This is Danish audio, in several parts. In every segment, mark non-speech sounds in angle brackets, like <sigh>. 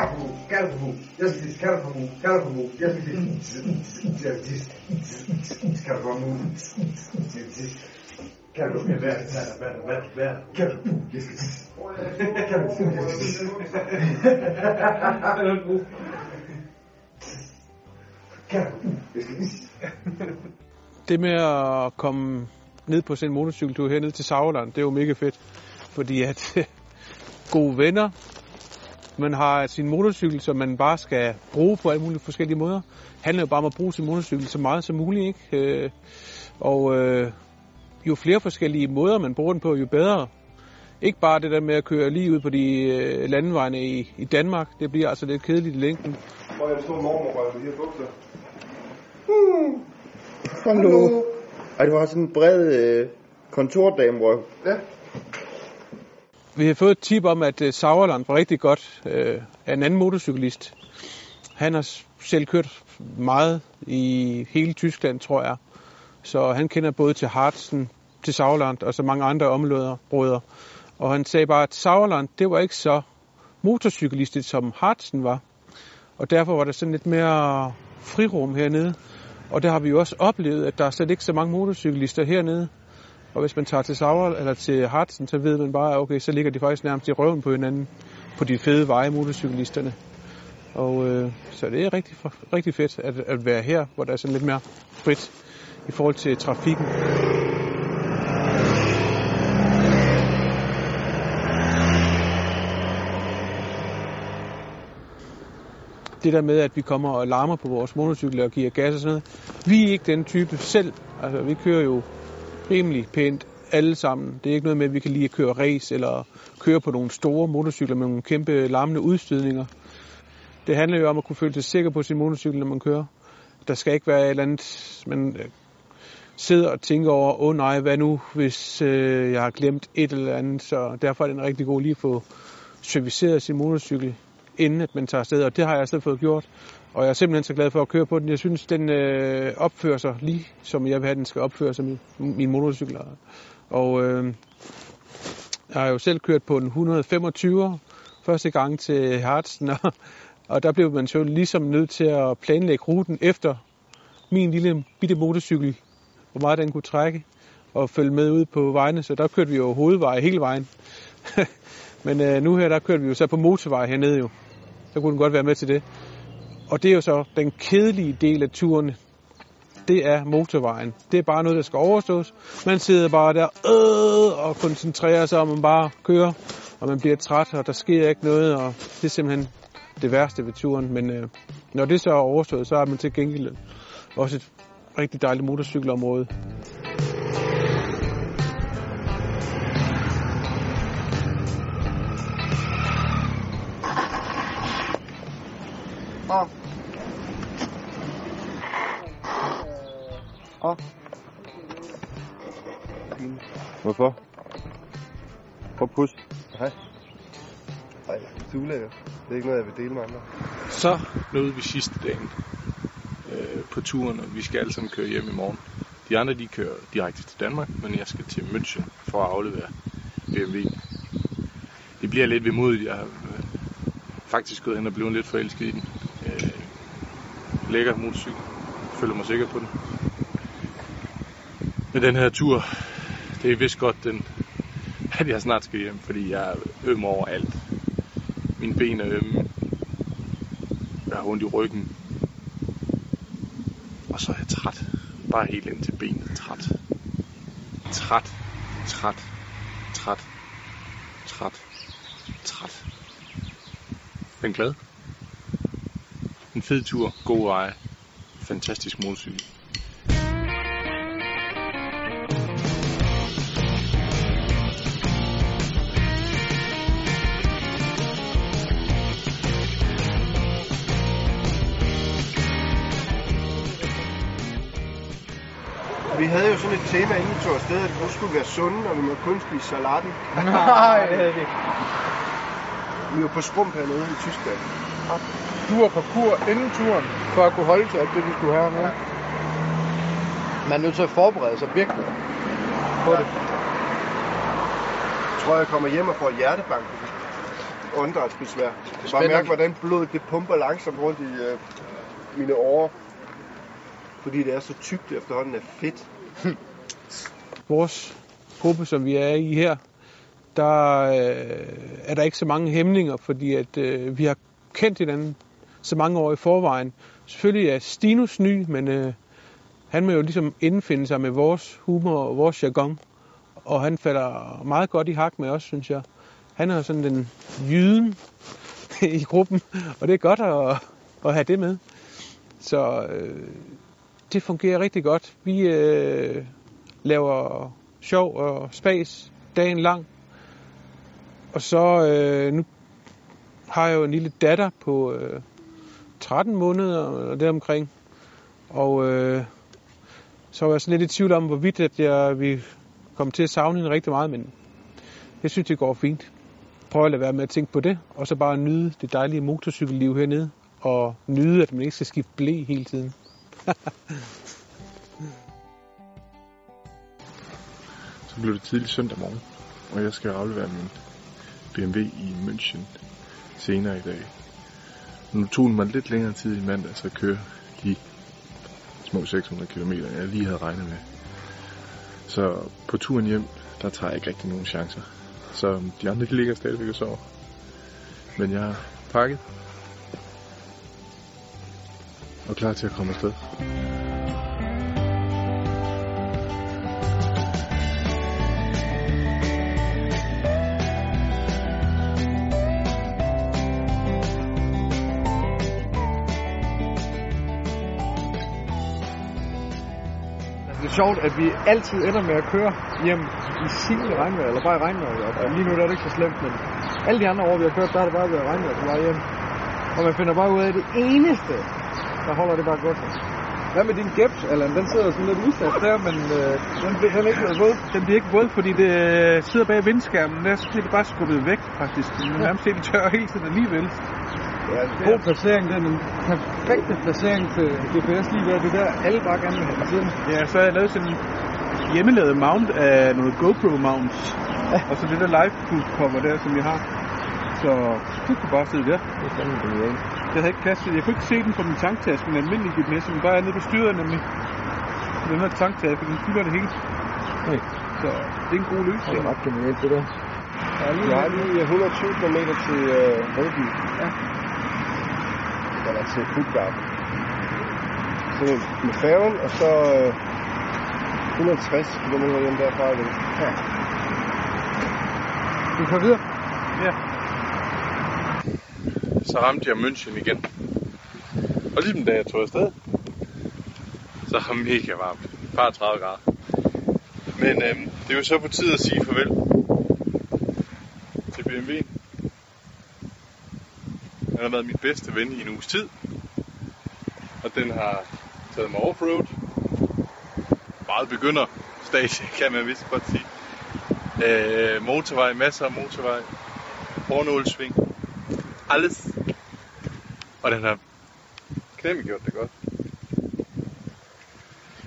Carrefour, Carrefour, Justice, Carrefour, Carrefour, Justice, Justice, Carrefour, Justice, Carrefour, hvad. Det med at komme ned på sin motorcykeltur herned til Sauerland, det er jo mega fedt. Fordi at <laughs> gode venner, man har sin motorcykel, som man bare skal bruge på alle mulige forskellige måder. Det handler jo bare om at bruge sin motorcykel så meget som muligt. Ikke? Øh, Og øh, jo flere forskellige måder, man bruger den på, jo bedre. Ikke bare det der med at køre lige ud på de øh, landevejene i, i Danmark. Det bliver altså lidt kedeligt i længden. Hvor er det stor mormor de her bukser? Hallo. Ej, du har sådan en bred øh, kontordamrøv. Ja. Vi har fået et tip om, at øh, Sauerland var rigtig godt øh, af en anden motorcyklist. Han har selv kørt meget i hele Tyskland, tror jeg. Så han kender både til Harzen, til Sauerland og så mange andre områder. Og han sagde bare, at Sauerland, det var ikke så motorcyklistisk, som Harzen var. Og derfor var der sådan lidt mere frirum hernede. Og der har vi jo også oplevet, at der er slet ikke så mange motorcyklister hernede. Og hvis man tager til Sauer eller til Hartsen, så ved man bare, okay, så ligger de faktisk nærmest i røven på hinanden på de fede veje, motorcyklisterne. Og øh, så det er rigtig, rigtig fedt at, at være her, hvor der er sådan lidt mere frit i forhold til trafikken. det der med, at vi kommer og larmer på vores motorcykler og giver gas og sådan noget. Vi er ikke den type selv. Altså, vi kører jo rimelig pænt alle sammen. Det er ikke noget med, at vi kan lige køre race eller køre på nogle store motorcykler med nogle kæmpe larmende udstødninger. Det handler jo om at kunne føle sig sikker på sin motorcykel, når man kører. Der skal ikke være et eller andet, man øh, sidder og tænker over, åh oh, nej, hvad nu, hvis øh, jeg har glemt et eller andet. Så derfor er det en rigtig god lige at få serviceret sin motorcykel, inden at man tager afsted. Og det har jeg så fået gjort. Og jeg er simpelthen så glad for at køre på den. Jeg synes, den øh, opfører sig lige, som jeg vil have, den skal opføre sig, min, min motorcykel. Og øh, jeg har jo selv kørt på en 125 første gang til Hartsen, og, og der blev man så ligesom nødt til at planlægge ruten efter min lille bitte motorcykel, hvor meget den kunne trække og følge med ud på vejene. Så der kørte vi jo hovedvej hele vejen. <laughs> Men øh, nu her, der kørte vi jo så på motorvej hernede jo. Så kunne den godt være med til det. Og det er jo så den kedelige del af turen. Det er motorvejen. Det er bare noget, der skal overstås. Man sidder bare der øh, og koncentrerer sig om, at man bare kører. Og man bliver træt, og der sker ikke noget. Og det er simpelthen det værste ved turen. Men øh, når det så er overstået, så er man til gengæld også et rigtig dejligt motorcykelområde. Oh. Åh. Hvorfor? Prøv at pusse. Nej, det er ulækkert. Det er ikke noget, jeg vil dele med andre. Så nåede vi sidste dagen øh, på turen, og vi skal alle sammen køre hjem i morgen. De andre de kører direkte til Danmark, men jeg skal til München for at aflevere BMW. Det bliver lidt vemodigt. Jeg har øh, faktisk gået hen og blevet lidt forelsket i den. Øh, lækker motorcykel. Føler mig sikker på den med den her tur, det er vist godt, den, at jeg snart skal hjem, fordi jeg er øm over alt. Mine ben er ømme. Jeg har ondt i ryggen. Og så er jeg træt. Bare helt ind til benet. Træt. Træt. Træt. Træt. Træt. Træt. Men glad. En fed tur. God vej. Fantastisk motorcykel. Havde jo sådan et tema, inden vi tog afsted, at vi nu skulle være sunde, og vi må kun spise salaten. <laughs> Nej, det er det. Vi var på skrump hernede i Tyskland. Du var på kur inden turen, for at kunne holde til alt det, vi skulle have med. Man er nødt til at forberede sig virkelig på det. Jeg tror, jeg kommer hjem og får hjertebank. åndedrætsbesvær. Bare mærke, hvordan blodet det pumper langsomt rundt i øh, mine årer. Fordi det er så tykt efterhånden af fedt. <laughs> vores gruppe, som vi er i her, der øh, er der ikke så mange hæmninger, fordi at øh, vi har kendt hinanden så mange år i forvejen. Selvfølgelig er Stinus ny, men øh, han må jo ligesom indfinde sig med vores humor og vores jargon, og han falder meget godt i hak med os, synes jeg. Han er sådan den jyden <laughs> i gruppen, og det er godt at, at have det med. Så øh, det fungerer rigtig godt. Vi øh, laver sjov og spas dagen lang. Og så øh, nu har jeg jo en lille datter på øh, 13 måneder og deromkring. Og øh, så var jeg sådan lidt i tvivl om, hvorvidt at jeg vi kom til at savne hende rigtig meget, men jeg synes, det går fint. Prøv at lade være med at tænke på det, og så bare nyde det dejlige motorcykelliv hernede, og nyde, at man ikke skal skifte blæ hele tiden. <laughs> Så blev det tidlig søndag morgen, og jeg skal aflevere min BMW i München senere i dag. Nu tog det mig lidt længere tid i mandag, så køre de små 600 km, jeg lige havde regnet med. Så på turen hjem, der tager jeg ikke rigtig nogen chancer. Så de andre, de ligger stadigvæk og sover. Men jeg har pakket. Og klar til at komme afsted. Det er sjovt, at vi altid ender med at køre hjem i sivende regnvejr, eller bare i regnvejr. Og lige nu der er det ikke så slemt, men alle de andre år, vi har kørt, der er det bare været regnvejr på vej hjem. Og man finder bare ud af, at det eneste, der holder det bare godt. Hvad med din geps, Allan? Den sidder sådan lidt udsat der, men øh, den bliver heller ikke våd. Den bliver ikke våd, fordi det sidder bag vindskærmen. Der bliver det bare skubbet væk, faktisk. Den er nærmest helt tør hele tiden alligevel. Ja, god placering, det er den perfekte placering til GPS lige der. Det er der, alle bare gerne vil have den siden. Ja, så har jeg lavet sådan en hjemmelavet mount af noget GoPro mounts. Og så det der live cover der, som jeg har. Så du kunne bare sidde der. Det er fandme genialt. Jeg havde ikke plads til det. Jeg kunne ikke se den på min tanktaske, men almindelig GPS, som bare er nede på styret nemlig. Den her tanktaske, den fylder det hele. Okay. Så det er en god Det løsning. er ret genialt, det der. Jeg har lige 120 km til øh, Rødby. Ja. Eller til Puttgarden. Så med færgen, og så øh, 160 km hjem derfra. igen. Ja. Du får videre. Ja så ramte jeg München igen. Og ligesom da jeg tog afsted, så var det mega varmt. Par 30 grader. Men øhm, det er jo så på tide at sige farvel til BMW. Den har været min bedste ven i en uges tid. Og den har taget mig offroad. Meget begynder stage, <laughs> kan man vist godt sige. Øh, motorvej, masser af motorvej. Hårnålsving. Alles. Og den har knæmme gjort det godt.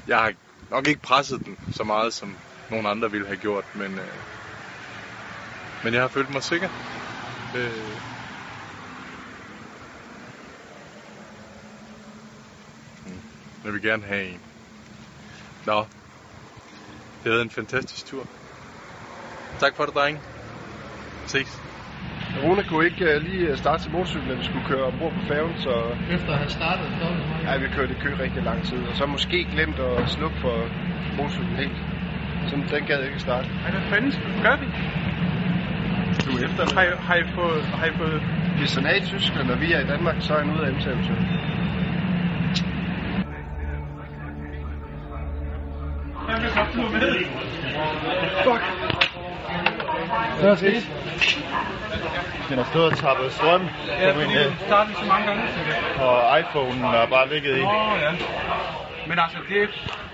Jeg har nok ikke presset den så meget, som nogle andre ville have gjort, men, øh, men jeg har følt mig sikker. Øh, mm, jeg vil gerne have en. Nå, det har været en fantastisk tur. Tak for det, drenge. Ses. Rune kunne ikke uh, lige øh, starte til motorcyklen, da vi skulle køre ombord på færgen, så Efter at have startet, så ja, vi kørte i kø rigtig lang tid. Og så måske glemt at slukke for motorcyklen helt. Så den gad ikke starte. Ej, hvad fanden gør vi? Du er efter Har I, har I fået... Har I fået... Hvis han er i Tyskland, og vi er i Danmark, så er han ude af MT-eventyr. Hvad er sket? Den har stået og tappet strøm Ja, fordi du startede så mange gange, synes jeg. og iPhone'en er bare ligget i. Åh, ja. Men altså, det,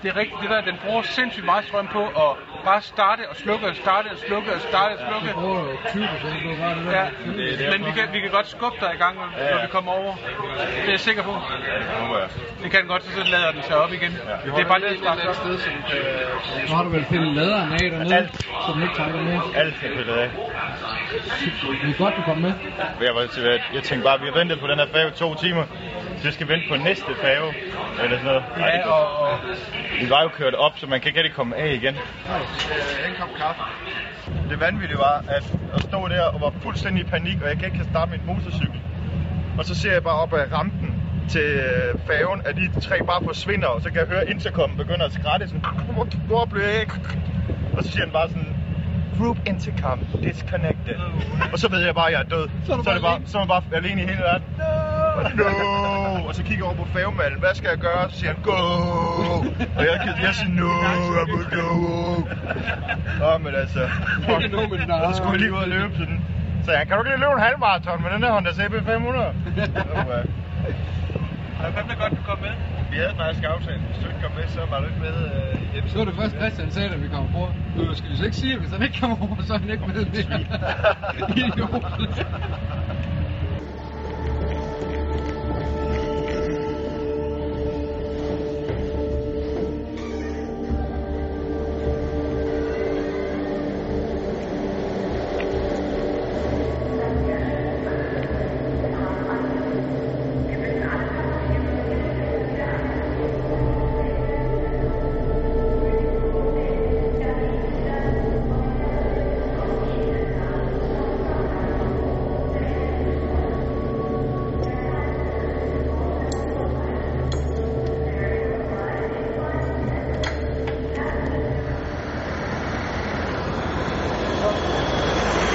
det er rigtigt, det der, den bruger sindssygt meget strøm på at bare starte og slukke og starte og slukke og starte og slukke. bruger jo 20 procent på bare det der. Ja, men vi kan, vi kan godt skubbe dig i gang, når, vi kommer over. Det er jeg sikker på. Det kan godt, så lader den sig op igen. Det er bare det, der starter op. Nu har du vel pillet laderen af dernede, Alt. så den ikke trækker mere. Alt er pillet af. Det er godt, du kom med. Jeg, jeg tænkte bare, at vi har ventet på den her færge i to timer. Så vi skal vente på næste færge. Eller sådan noget. Nej, Ja, og, og Vi var jo kørt op, så man kan ikke rigtig komme af igen. En kop kaffe. Det vanvittige var, at at stå der og var fuldstændig i panik, og jeg kan ikke starte min motorcykel. Og så ser jeg bare op ad rampen til øh, færgen, at de tre bare forsvinder, og så kan jeg høre intercom begynder at skrætte sådan, hvor, blev jeg? Og så siger han bare sådan, group intercom disconnected. Og så ved jeg bare, at jeg er død. Så er, så er, det bare, så er man bare alene i hele verden. No! no! Og så kigger jeg over på færgemanden. Hvad skal jeg gøre? Så siger han, go! Og jeg, jeg siger, no, jeg må go! Nå, men altså... Og så skulle jeg lige ud og løbe sådan. Så jeg, kan du ikke lige løbe en halvmarathon med den der Honda CB 500? og hvem er godt, du kom med? Vi havde faktisk aftalt, hvis du ikke kom med, så var du ikke med øh, i Så var det først Christian sagde, da vi kom på. Du skal vi så ikke sige, at hvis han ikke kommer over, så er han ikke med mere. <laughs> Idiot.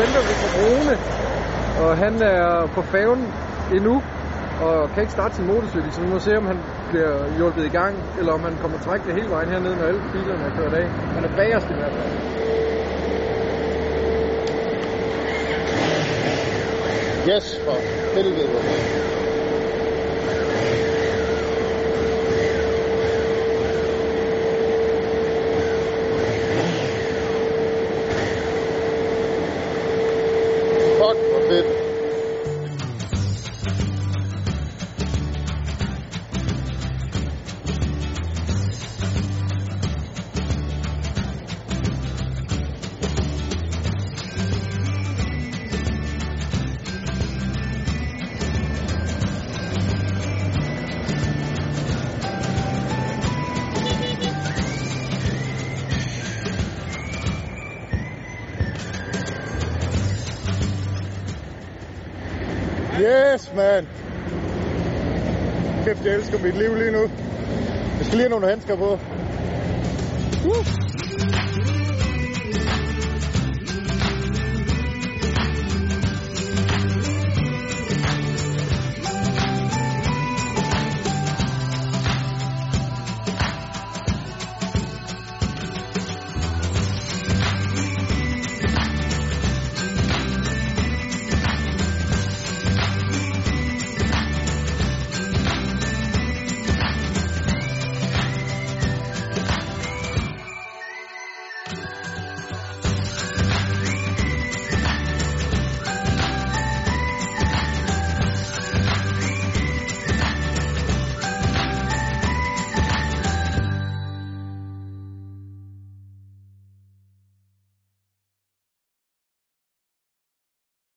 Venter vi på Rune, og han er på færgen endnu, og kan ikke starte sin motorcykel, så vi må se, om han bliver hjulpet i gang, eller om han kommer trækkende hele vejen hernede, når alle bilerne er kørt af. Han er bagerst i hvert fald. Yes, for helvede. Hvor. jeg elsker mit liv lige nu. Jeg skal lige have nogle handsker på. Uh.